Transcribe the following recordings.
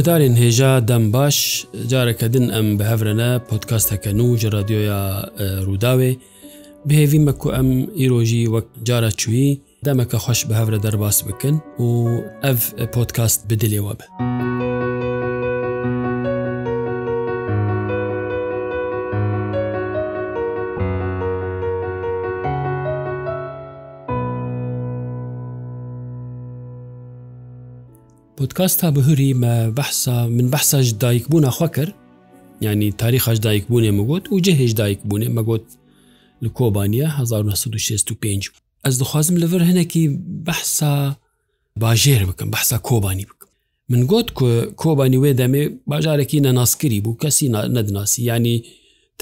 هۆدارین هێژا دەم باش جارەکەدن ئەم بەهورەنە پۆتکاستەکەن و ژڕادیۆیا ڕووداوێ بهێوی مەکو ئەم ئیرۆژی وەک جارە چووی دەمەکە خۆش بەهورە دەرباس بکەن و ئەف پۆتکاست بدلێەوە بە. پۆتکاس تا بهوری me بەحسا من بەحساش دایک بوون ناخوا کرد ینی تاریخش دایک بوونێ مەگوت و جەهێش دایک بوونێ مەگوت لە کۆبانە 1965 ئەس دخوازم لەڤر هەنێکی بەحسا باژێر بکەم بەحسا کۆبانی بکەم من گوت کۆبانی وێ دەمێ باژارێکی نەناسکری بوو کەسی نەدناسی ینی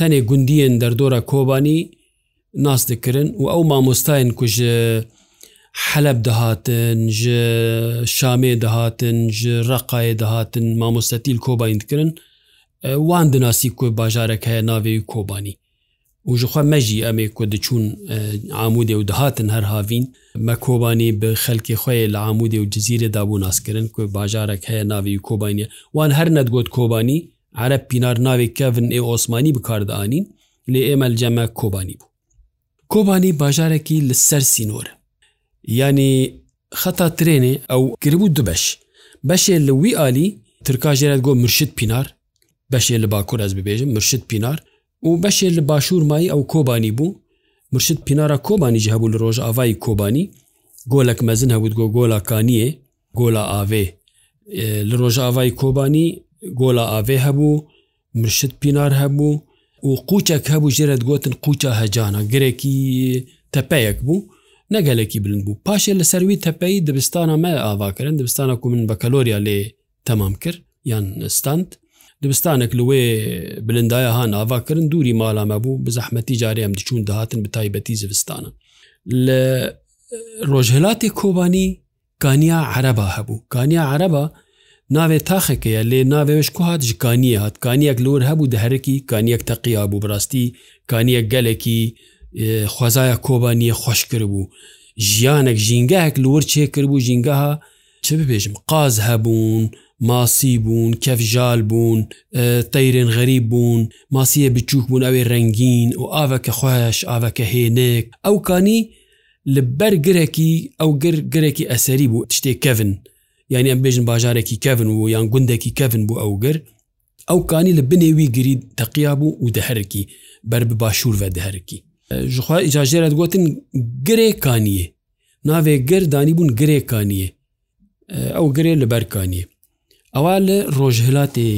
تەنێ گوندیان دەردۆرە کۆبانی ناس دەکردن و ئەو مامۆستاین کوژە حەلب دەهاتن ji شامێ دەهاتن ji ڕقاە دەهاتن مامۆستەتیل کۆبایندکردن وان دناسی کو باژارێک هەیە ناوێوی کۆبانی و jixwa mejî em ku diçûn amûdê û dihatin her havîn me kobanî bi xelkê xye li amûdê û cizîrê dabû naskirin ku bajarek heye navê û kobaniye wan her net got kobanî Ereb pînar navê kevin ê Osmanî bikarda anîn lê êmel ceme kobanî bû Kobanî bajarekî li ser sînor ینی خەتا ترێنێ ئەو کردبوو دو بەش بەشێ لە وی عالی ترکاژێرت گۆ مرشت پینار بەشێ لە باکوور ئەس ببێژم مرشت پینار و بەشێ لە باشوور مای ئەو کۆبانی بوو مرشت پینارە کۆبانی هەبوو لە ڕۆژ ئاوای کۆبانی گۆلک مەزن هەبوو گۆ گۆلاکانیە گۆلا ئاوێ لە ڕۆژ ئاوای کۆبانی گۆلا ئاوێ هەبوو مرشت پینار هەبوو و قوچەک هەبوو ژێرت گوتن قوچە هەجانە گرێکی تەپەیەک بوو نەگەلێکی برند بوو پاشێ لە سەروی تەپەی دەبستانە مە ئاواکردن دەبستانە کو من بە کەلۆریا لێ تەمام کرد یان ستاند دبستانێک لێ بلندایە هاان ئاواکردن دووری مالامە بوو بە زەحمەتی جارێم دچون داهاتن بە تایبەتی زستانە لە ڕۆژهلاتی کۆبانی کانیا عەرەبا هەبوو کانیا عەرەبا ناوێ تاخەکەیە لێ ناوێش کو هاات کانیە هات کانیەک لۆر هەبوو دەهرەکی کانیەک تەقییا بوو بڕاستی کانیەک گەلێکی خوازایە کۆبانیە خۆش کرد بوو ژیانێک ژینگەهێک لور چێکرد بوو ژینگەها چه ببێژم قاز هەبوون ماسی بوون کەفژال بوون تەیرێن غەریب بوون ماسیە بچووک بوون ئەوێ ڕنگین و ئاوەکە خۆش ئاوەکە هێنێک ئەو کانی لە بەر گرێکی ئەو گر گرێکی ئەسەری بوو شتێک کەون یعنی ئەم بێژن باژارێکی کەون و یان گوندێکی کەون بوو ئەو گر ئەو کانی لە بنێوی گری تەقیا بوو و دەهرکی بەر بە باشوور بە دەهرکی ژخوا ئیجاژێرە گوتن گرێکانیە ناوێ گەردانی بوون گرێکانیە ئەو گرێ لە بەرکانیە ئەوا لە ڕۆژهلاتێ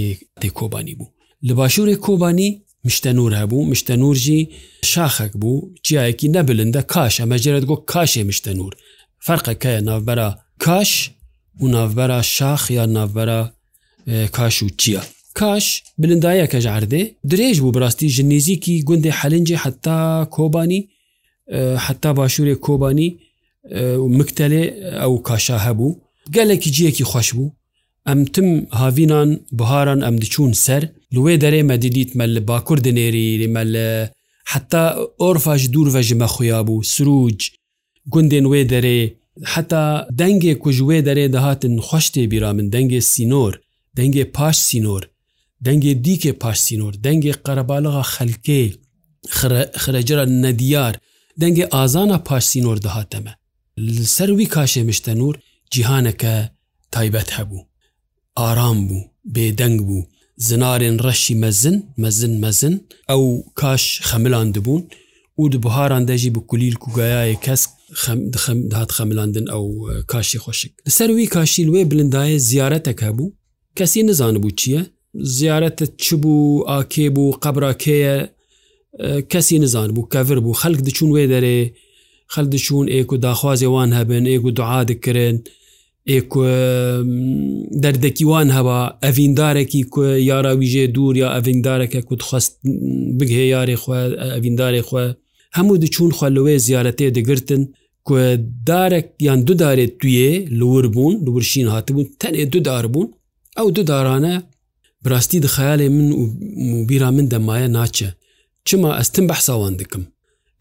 تێ کۆبانی بوو لە باشوورێک کۆبانی مشتەنور هەبوو مشتەنورژی شاخەک بوو چیایەکی نەبلندە کاش ئەمەجێرت گۆ کاشێ مشتەنور فەرقەکەیە ناوبەرە کاش و ناوبەرە شاخ یا ناوبەرە کاش و چییە کاش بلندایە کەژاردێ درێژ بوو بڕاستی ژنیزیکی گوندی حەلنجی حتا کۆبانی حتا باشوورێ کۆبانی مکتەلێ ئەو کاشا هەبوو گەلێکی جیەکی خوش بوو ئەم تم هاوینان بهاران ئەم دچوون سەر لێ دەرێ مەدیدیت مە لە باکوور دنێری مە لە حتا ئۆرفاش دوور ڤژمە خویا بوو سروج گوندێن وێ دەرێ حتا دەنگێ کوژێ دەرێ دەهاتن خوشتێ بیرا من دەنگێ سینۆر دەنگێ پاش سینۆر dengê dîkê paşsînor dengê qerebaliğa xelkê xrecira nediyar dengê azana paşsînor dihate me li ser wî kaşê mişte nûr cîhaneke taybet hebû aram bû bêdeng bû zinarên reşî mezin mezin mezin ew kaş xemilan dibûn û di buharan de jî bi kulîl kugayayê kesk hat xemilandin ew kaşî xweşik. Ser wî kaşîl wê bilindayê ziyaretek hebû, kesî nizanibû çi ye, زیارەتت چ بوو ئاکێ بوو قبراکەیە کەسی نزان بوو کەڤر بوو خەک دچون وێ دەرێ خەل دچون ئێک و داخوازێوان هەبن ئێگ و دوعا دەکردن ئێک دەردەکیوان هەبا ئەڤیندارێکی کو یاراویژێ دوور یا ئەڤیندارەکە کو خست بگهێ یاری ئەڤینداری خوێ هەموو دچون خوێ زیارەتێ دەگرتن دارێک یان دودارێت تویێ لور بوون لورشین هاتبوون تەنێ دودار بوون ئەو دودارانە براستی دخەیالێ من و بیرا من دەمایە ناچە چما ئەستم بەحساوان دکم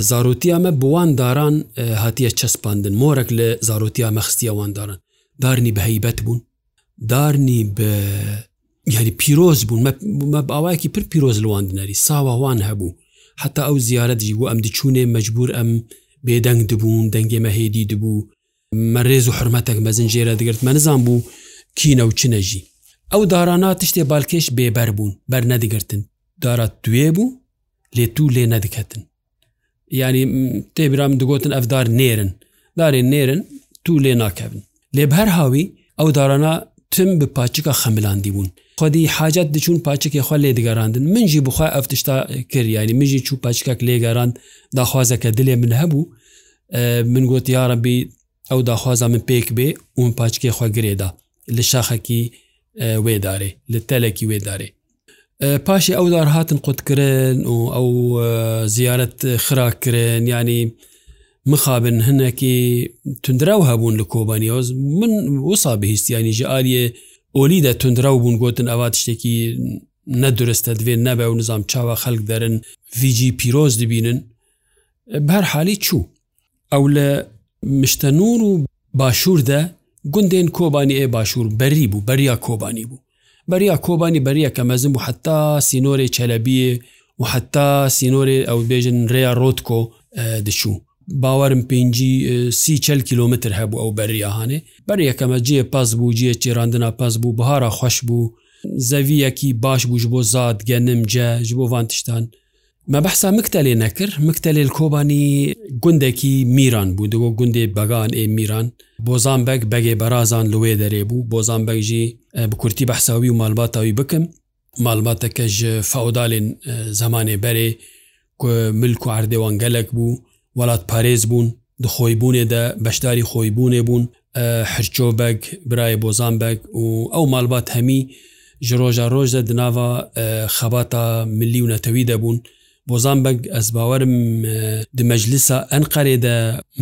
زارۆتیامە بوان داران هاتیە چەسپاندن مۆرەك لە زارۆتیا مەخستیەواندارن دارنی بە هەیبەت بوون دارنی بە یاری پیرۆز بوون مە باواکی پر پیرۆز لەواندنەری ساواوان هەبوو حتا ئەو زیارەتجی بوو ئەم دچوونێ مەجبور ئەم بێدەنگ دبوون دەنگێ مەهێدی دبوو مە ڕێز و حرمەتەك مەزنجێرە دەگرت مە نزان بوو کینە و چنەژی ئەو دارانا تشتێ بالکێش بێبەر بوون بەر نەدیگرتن دارا توێ بوو لێ تو لێ نەدەکەتن ینی تێبرام دەگوتن ئەفدار نێرن دارێن نێرن تو لێ ناکەبن لێ هەر هاوی ئەو دارانا تم بە پاچکە خەملاندی بوون خودی حاجت دچون پاچکێ خوا لێ دەگەڕاندن منجی بخوا ئەفتشتا کرد ینی مژی چوو پاچکەک لێگەران داخوازەکە دلێ من هەبوو من گوت یارەبی ئەو داخوازە من پێک بێ اون پاچکێ خوا گرێدا لە شاخەکی وێدارێ لە تەلێکی وێدارێ پاشی ئەودار هاتن قوتکردن و ئەو زیارت خراکردن ینی مخابن هەنێکی تندراو هەبوون لە کۆبانیەوە من وسا بهیستیانی ژعاالە ئۆلیدا تندراو بوون گوتن ئەوات شتێکی نەدرستە دوێ نەبێ و نظام چاوە خەلک دەرن ویجی پیرۆز دبینن بەر حالی چوو ئەو لە مشتەنور و باشووردا گوندێن کۆبانی ئێ باشوور بەری بوو بەریا کۆبانی بوو بەریا کۆبانی بەریە کە مەزم و حتا سینۆری چەلەبیە و حتا سینۆری ئەو بێژن ڕێیا ڕۆتکۆ دەچوو باوەرم پێنجی سی چل کیلومتر هەبوو ئەو بەریاهانێ بەریەکەمە جێ پاس بوو جێ چێراندنا پاس بوو بهارا خوش بوو زەویەکی باش بووش بۆ زاد گەنم جە ژ بۆ وانتشتان مەبحسا مکتە لێ نەکرد مکتە لێ کۆبانی گوندێکی میران بوودەوە گوندێ بەگان ئێ میران بۆزان بەک بەگێ بەرازان لێ دەرێ بوو بۆزان بەگژی بکورتی بەحساوی و مالباتاوی بکەم مالباتەکە ژ فەودالێن زمانێ بەرێ ملک و عردێوان گەلک بوو وڵات پارێز بوون دخۆی بوونێدا بەشداری خۆی بوونێ بوون حرچۆ بەگ برای بۆزان بەگ و ئەو مالبات هەمی ژ ڕۆژە ڕۆژدە دناوە خەباتە ملی و نەتەوی دەبوون بۆزان بەنگ ئەس باوەرم دمەجلیسا ئەن قەرێدە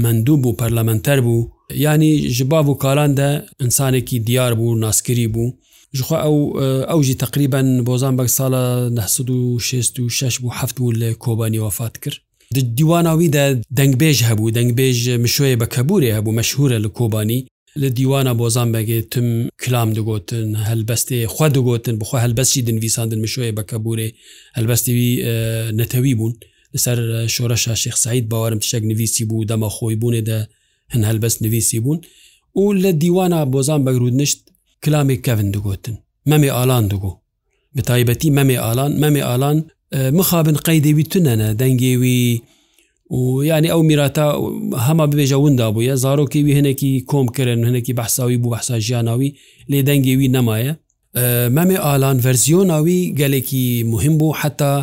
مندوو بوو پەرلەمەنتەر بوو ینی ژباب و کاراندا ئینسانێکی دیار بوو ناسکری بوو ژخوا ئەو ئەوژی تقریبان بۆزان بەک ساڵە 1966 بوو هەفت بوو لە کۆبانی وفات کرد دیواناویدا دەنگبێژ هەبوو دەنگبێژ مشوێ بە کەبورێ هەبوو مەشهورە لە کۆبانی لە دیوانە بۆزان بەگێتم کلام دەگوتن هەلبەستێ خوا دەگوتن بخوا هەلبەستی دنویساندن مشوێ بە کەبورێ هەلبەستیوی نەتەوی بوون لەسەر شۆرە شاشێخ سعید باوارم شەک نویسی بوو دەمە خۆی بوونێ دە هەن هەلبەست نویسی بوون و لە دیوانە بۆزان بەگرود نشت کلامێک کەون دەگوتن مەمێ ئالان دەگو بەتایبەتی مەمێ ئالان مەمێ ئالان مخابن قەیدەوی تونەنە دەنگێوی و یعنی ئەو میراتە هەما ببێژەوندا بووە زارۆکیوی هەنێکی کۆمکردن هەنێکی بەحساوی بوو بەحسا ژیانناوی لێ دەنگێوی نەمایە مەمێ ئالان ڤەرزیۆناوی گەلێکی مهم بوو حتا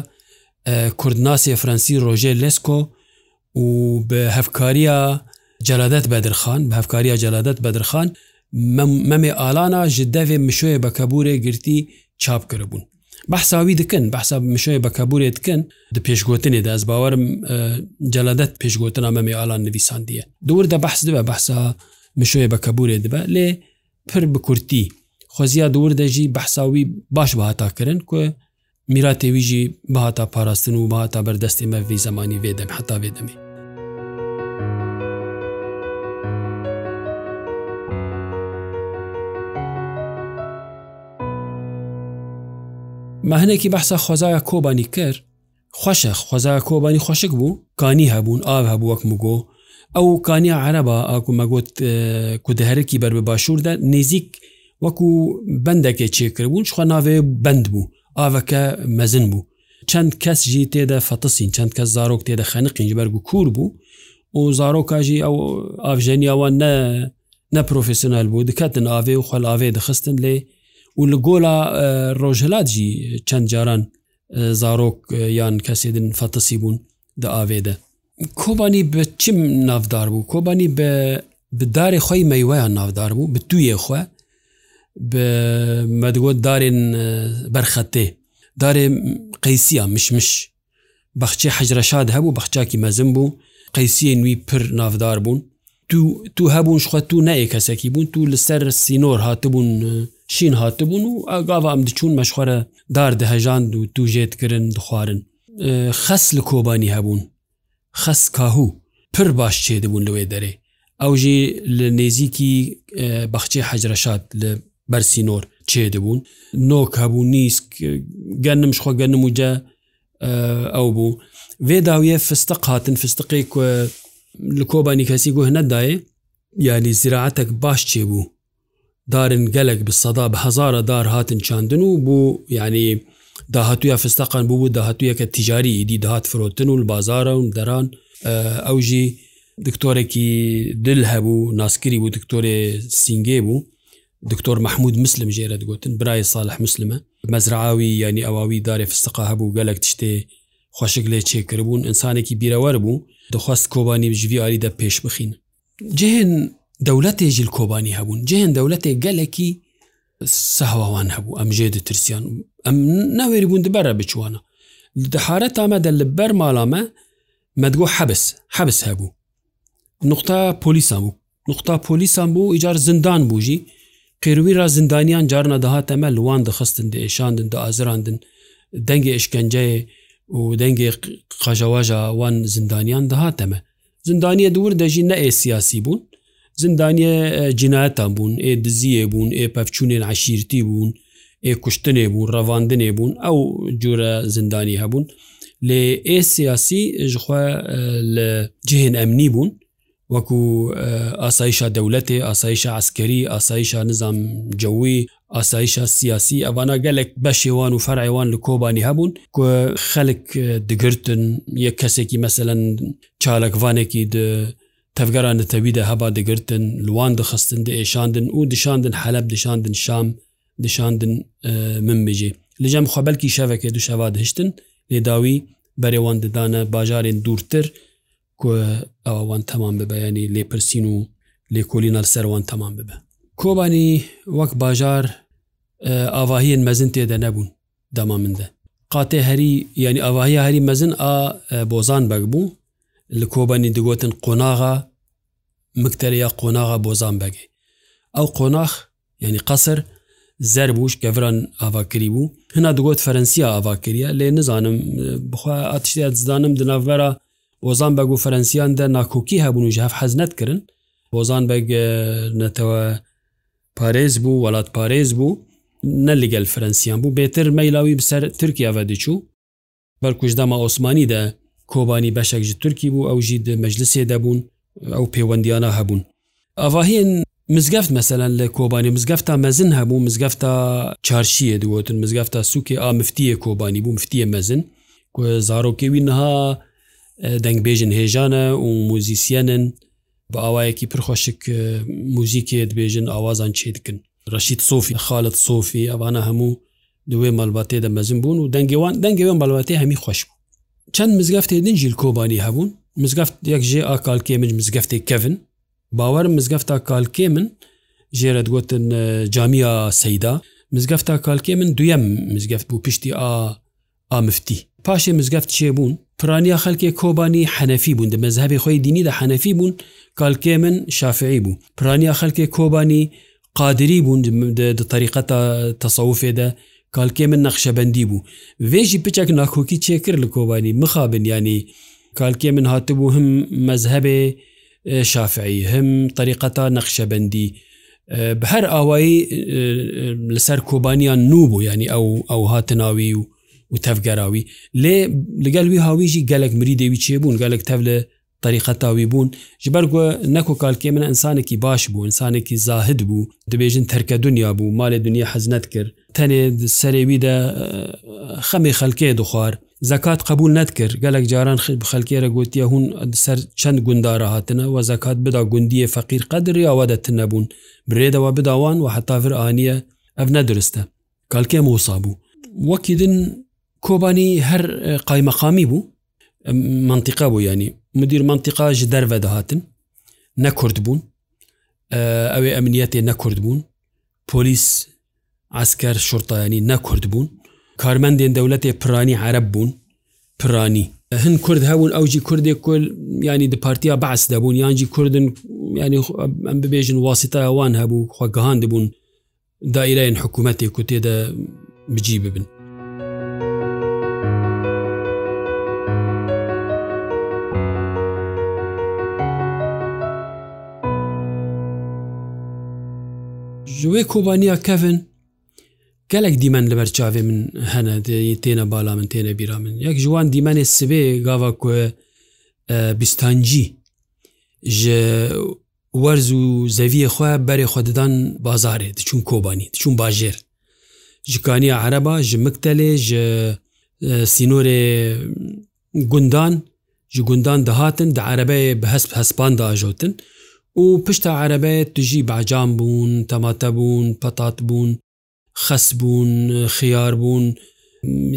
کوردناسی فرەنسی ڕۆژێ لسکۆ و بە هەفکاریە جەلادەت بەدرخان بە هەفکاریە جەلادەت بەدرخان مەمێ ئالانە ji devê mişoyê بە کەبورێ گرتی چاپ کردبوون بەحساوی دکن بەحسا مشەیە بە کەبورێت کن د پێشگوتنێ دەست باوەرم جەلەدەت پێشگوتنا مەمی ئالان نویساندیە دوور دە بەحس دبە بەحسا مشەیە بە کەبورێ دبە لێ پر بکورتی خۆزییا دوور دەژی بەحساوی باش بەهاتاکردن کو میرا تێویژی بەهاتا پاراستن و بەهاتا بەردەستی مەوی زمانی وێدەم حتا وێدەمی مەهنێکی بەحسا خۆزایە کۆبانی کرد خوشە خۆزای کۆبانی خۆشک بوو کانی هەبوون ئاو هەبوو وەک مگۆ ئەو کانی عەرەبا ئاکومەگوت کودەهرەکی بەر بە باشووردا نزیک وەکو بەندەکێ چێکردبوون خوا ناوێ بند بوو ئاوەکە مەزن بوو چەند کەس ژی تێدە فەتەسین چەند کەس زارۆک تێدە خەنقی بەرگ و کور بوو و زارۆکژی ئەو ئاژەنیاوان نە نەپۆفسیۆنال بوو دکاتن ئاوێ و خەلاوێ دەخستن لێ و لە گۆلا ڕۆژهلاجی چەند جاران زارۆک یان کەسێدن فەتەسی بوون دە ئاوێدە کۆبانی بە چیم نافدار بوو کۆبانی بە بدارێ خۆی مەیوەیان نافدار بوو بتویە خوێ بە مەدگوت دارێن بەرخەتێ دارێ قەیسیە مشمش بەخچی حەجرەشاد هەبوو بەخچاکی مەزم بوو قەیسیە نوی پر نافدار بوون تو تو هەبوون شخوا تو نەیە کەسێکی بوون تو لەسەر سینۆر هاتبوون شین هاتبوون و ئاگاوا ئەم دچوون مەشخوارە دار دەهژاند و توژێتکردن دخوارن خەس لە کۆبانی هەبوون خەس کاهوو پر باش چێدەبوون لەوێ دەرێ ئەوژێ لە نێزیکی بەخچێ حەجرەشات لە بەرسینۆر چێدەبوون نۆک هەبوو نیسک گەنم شخوا گەنم وجە ئەو بوو وێداویە فستە قاتن فستقی li kobanî kesî guh nedayê yanî ziraetek baş çêbû darin gelek bi seda bi hezara dar hatin çandin û bu yanî dahatuya fistaqan bû dahatuyeke ticarî îdî dahat firotin û bazara û deran ew jî دکتۆرێکی دل هەبوو ناسکری بوو دکتۆرێ سینگێ بوو دکتۆر مححمود مسلم ژێرە دگوتن برای ساالح مسلمە مەزرعاوی ینی ئەواوی دارێ فستقا هەبوو گەلک تشتێ خوۆشک لێ چێکردبوون ئینسانێکی بیرەوەەر بوو دەخواست کۆبانی بژوی ئاریدا پێش بخین جهێن دەولەتێژیل کۆبانی هەبوون جهێن دەولەتێک گەلێکی سەهواوان هەبوو ئەم ژێ دەترسیان ئەم ناوێری بوون دبەرە بچوانە دەحارەت ئامەدە لە بەر ماڵامە مەدگۆ حەبس حەبس هەبوو نقطتا پۆلیسان بوو نقطتا پۆلیسان بوو ئیجار زندان بوژی قێروی را زندانیان جار نەدەهاتەمە لوان دەخستن دە ئێشاندن دە ئازراندن دەنگی ئشکنجەیە و dengê qajawaja wan zindaniyan dihateme zindaniye dûr de jî ne ê siyasî bûn zindaniye cinayetan bûn ê diziyê bûn ê pevçûnên eşîrtî bûn ê kuştinê bûn revandinê bûn ew cure zindanî hebûn lê ê siyasî ji xwe li cihên emnî bûn وەکو ئاسایشە دەولەتێ ئاسایشە عسکەری ئاسایشە نظام جەوی ئاسایشە سیاسی ئەوانە گەلێک بە شێوان و فەرعیوان لە کۆبانی هەبوون کو خەلک دگرتن یەک کەسێکی مەسەن چالکوانێکی تەفگەران تەویدا هەبا دەگرتن لوان دەخستن د ئێشاندن و دشاندن حەلب دشاندن شام دشاندن من بژێ لەژەم خەبەلکی شەوەکێ دوشەوا دەشتن لێداوی بەرێوان ددانە باژارێن دوورتر و ئەوان تەمان ببەیانی لێپرسین و لێکۆلی نەرسەروان تەمان ببە کۆبانی وەک باژار ئاواهیەن مەزن تێدە نەبوون دەما مندە قاتێ هەری ینی ئاواهی هەری مەزن ئا بۆزان بەگ بوو لە کۆبانی دەگوتن قۆناغا مکتەریا قۆناغا بۆزان بەگێ ئەو قۆناخ ینی قەسەر زەر بووش گەڤران ئاواکری بوو هەنا دەگوت فەرەنسیە ئاواکریە لێ نزانم بخوا ئاتیشتات زدانم دناڤەرە وەزان بەگ و فەرەنسیان دە ناکۆکی هەبوون و ژهف حەزنەت کردن بۆزان بەگ نەتەوە پارێز بوو وڵات پارێز بوو نە لەگەل فەرەنسیان بوو بێتر مەیلاوی بسەر ترکیاە دەچوو بەرکوشداما ئۆسمانی دە کۆبانی بەشێک ji تورکی بوو ئەو ژید مەجلسێ دەبوون ئەو پەیوەندیانە هەبوون ئاواهێن مزگەفت مەسەلەن لە کۆبانی مزگەفتا مەزن هەبوو مزگەفتا چارشیە دووەتن مزگەفتا سوکێ ئامفتیە کۆبانی بوو مفتیە مەزن زارۆکێوی نها دەنگبێژن هێژانە و موزیسیەنن بە ئاوایەکی پرخۆشک موزیکێ دبێژن ئاوازان چێ دکن ڕەشید سۆفی خاڵت سۆفی ئەوانە هەموو دوێ مەلباتێ دەمەزم بوون و دەنگێوان دەنگەوێن بەڵاتێ هەمی خۆش بوو چەند مزگەفتێ دنجیل کۆبانی هەبوون مزگەفت یەک ژێ ئاکالکێ من مزگەفتێک کەون باوەرم مزگەفتا کالکێ من ژێرە دگوتن جامیا سەیدا مزگەفتا کالکێ من دویەم مزگەفت بوو پشتی ئا ئامفتی پاشێ مزگەفت چێبوون پرانیا خەلکێ کۆبانی حەنەفی بوون دە مەذهبی خۆی دینی لە حەنەفی بوون کالکێ من شافعی بوو پرانیا خەلکێ کۆبانی قادری بوون طریقەت تەسەوفێدا کالکێ من نەخشەبندی بوو وێژی پچێک ناکۆکی چێکرد لە کۆبانی مخابن ینی کالکێ من هاتبوو هم مەذهبێ شافعی هم طریقەتا نەخشەبندی بە هەر ئاوایی لەسەر کۆبانیان نوبوو ینی ئەو ئەو هاتناوی و و تەفگەراوی لێ لەگەلوی هاویژی گەلک مری دەوی چێ بوون گەلک تەف لە طریقەتاوی بوون جبەرگووە نەکو کالکێ من ئەسانێکی باش بوو ئسانێکی زاهد بوو دەبێژن تەرکە دنیا بوو مالێ دنیا حەزنەت کرد تەنێ سەرێویدا خەمی خەلکێ دخوار زکات قبول نەتکرد گەلک جاران بخەلکێرە گوتیە هون سەر چەند گوندارە هاتنە و زکات بدا گوندیە فەقیر قدرریاوا دەتن نەبوون برێدەوە بداوان و حتاڤر ئاانە ئەف نەدرستە کالکێ موسا بوو وەکیدن کۆبانی هەر قایمەخامی بوو منتیقا بوو ینی مدیر منتیقاژ دەرە دەهاتن نەکرد بوون ئەوێ ئەمنیەتێ نەکرد بوون پۆلیس ئاسکەر شورتایانی نەکرد بوون کارمەندێن دەولەتێ پرانی عرب بوون پرانی هەند کورد هەبوون ئەوجی کوردێک کل ینی دپارتیا بەعس دەبوون یانجی کوردن ینی ئەم ببێژن واسیتاوان هەبوو خۆگەهان دەبوون دائیرەن حکوومەتێک و تێدا بجی ببن ژوێ کۆبانیا کەفن گەلێک دیمەن لەبەر چاوێ من هەنە تێنە بالا من تێنە بیرا من یەک جوان دیمەنێ سبێ گاوا کوێ بیستانجی ji werz û zeviyê xwe berê xwedidan bazarê diçûn kobanî diçûn bajêr ji kaniya hereba ji miktelê ji sînorê gundan ji gundan dihatin di erebeyê bi hesp hespan da ajotin و پشتە عەرەبێت توژی باجان بوون تەماتە بوون پەتات بوون خەس بوون خیار بوون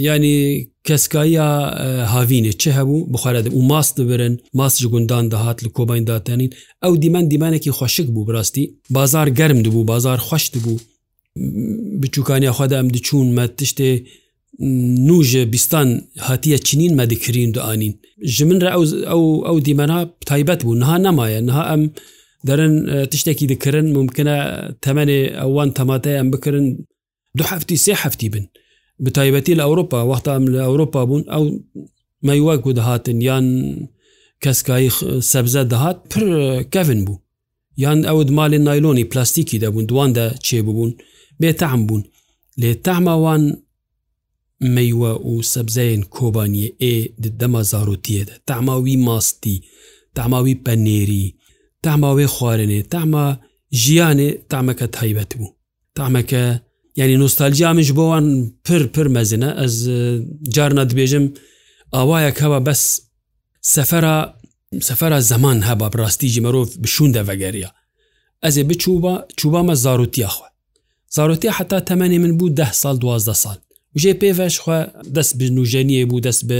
ینی کەسکایە هاوینێ چه هەبوو بخارەدە و ماست ببرن ماس گوندان دەهات لە کۆبین داتەنین ئەو دیمەند دیمانێکی خوۆشک بوو براستی بازار گەرم دبوو بازار خوشت بوو بچووکانی خوادا ئەم دچوون مە تشتێ نوژە بیستان هاتیە چنین مەدەکرین دوانین ژ من ئەو دیمەنا تایبەت بوو نها نەمایە نها ئەم دەرن تشتێکی دکردن ممکنە تەمەێ ئەوان تەماتەیان بکردن دو هەفتی سێ هەفتی بن بتایبەتی لە ئەوروپا وەختام لە ئەوروپا بوون ئەو مەیواک و دەهاتن یان کەسکایی سەبزە دەهات پر کەڤن بوو یان ئەوت مالی نایلۆنی پلاستیکی دەبوون دواندا چێ ببوون بێتەعم بوون لێ تەماوان مەیوە و سەبزەیەن کۆبانیە ئێ دەما زارۆتیەدە تەماوی ماستی تەماوی پەنێری تاماوێ خوارێنێ تامە ژیانێ تامەکە تایبەت بوو تامەکە ینی نوستالجیامش بۆوان پر پر مەزنە ئەس جارنا دبێژم ئاوایە هەوە بەس سەفرە سەفرە زەمان هەبا ڕاستیجی مرۆڤ بشووندە بەگەریە ئەزێ بچوبە چوبامە زارروتیاخوا زارروتیا حتا تەمەنی من بوو ده سال دوازدە سال ژێ پێڤشخوا دەست بنوژەنیە بوو دەست بە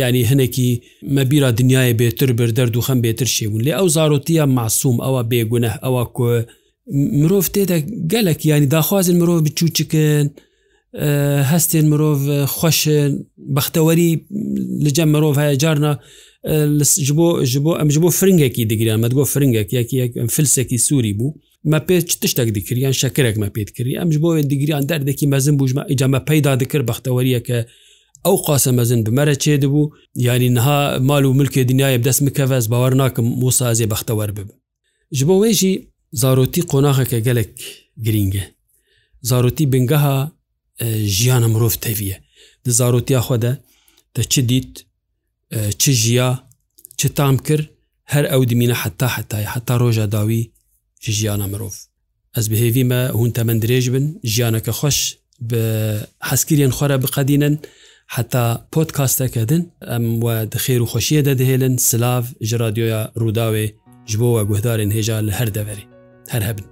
ینی هەنێکی مەبیرا دنیای بێتر بر دەرد و خەم بێتر شێبوون لێ ئەو زارۆتیە ماسووم ئەوە بێگونە ئەوە کۆ مرۆڤ تێدا گەلک ینی داخوازن مرۆڤ بچوچکن هەستێن مرۆڤ خوۆشن بەختەوەری لەجە مرۆڤ هەیە جارنا ji bo ji bo em ji bo firingekî digiriyan me go firingek yekî yek em filsekî Sûî bû مە پێ چ تشتێک دیکردیان شەکرێک مە پێت کردی ئەمش بۆ دیگریان دەردێکی مەزن بووژمە ئیجاممە پەیدا دەکرد بەختەوەریەکە ئەو قاسە مەزن بمەرە چێ دەبوو یانی نها مال و ملکێ دنیاە دەست مکەڤز باوەڕ ناکەم موسازێ بەختەوەەر بب ji بۆ wêjî zarotî qonaxeke gelek giring e zarotî bingeha jiyana mirov teviye di zarotiya xwe de te çi dît çi jiya çi tam kir her ew dimîne heta hetaye heta roja dawî ژیانە مرۆڤ ئەس بهێویمە هون تەمە درێژ بن ژیانەکە خۆش بە حەسکرێن خۆرە بقەدینن حتا پۆتکاستەکەدن ئەم وە دخێر و خۆشیە دەدەهێلن سلااف ژ رادیۆە ڕووداوێ ji bo we guhdarên hêja li her deverê her hebin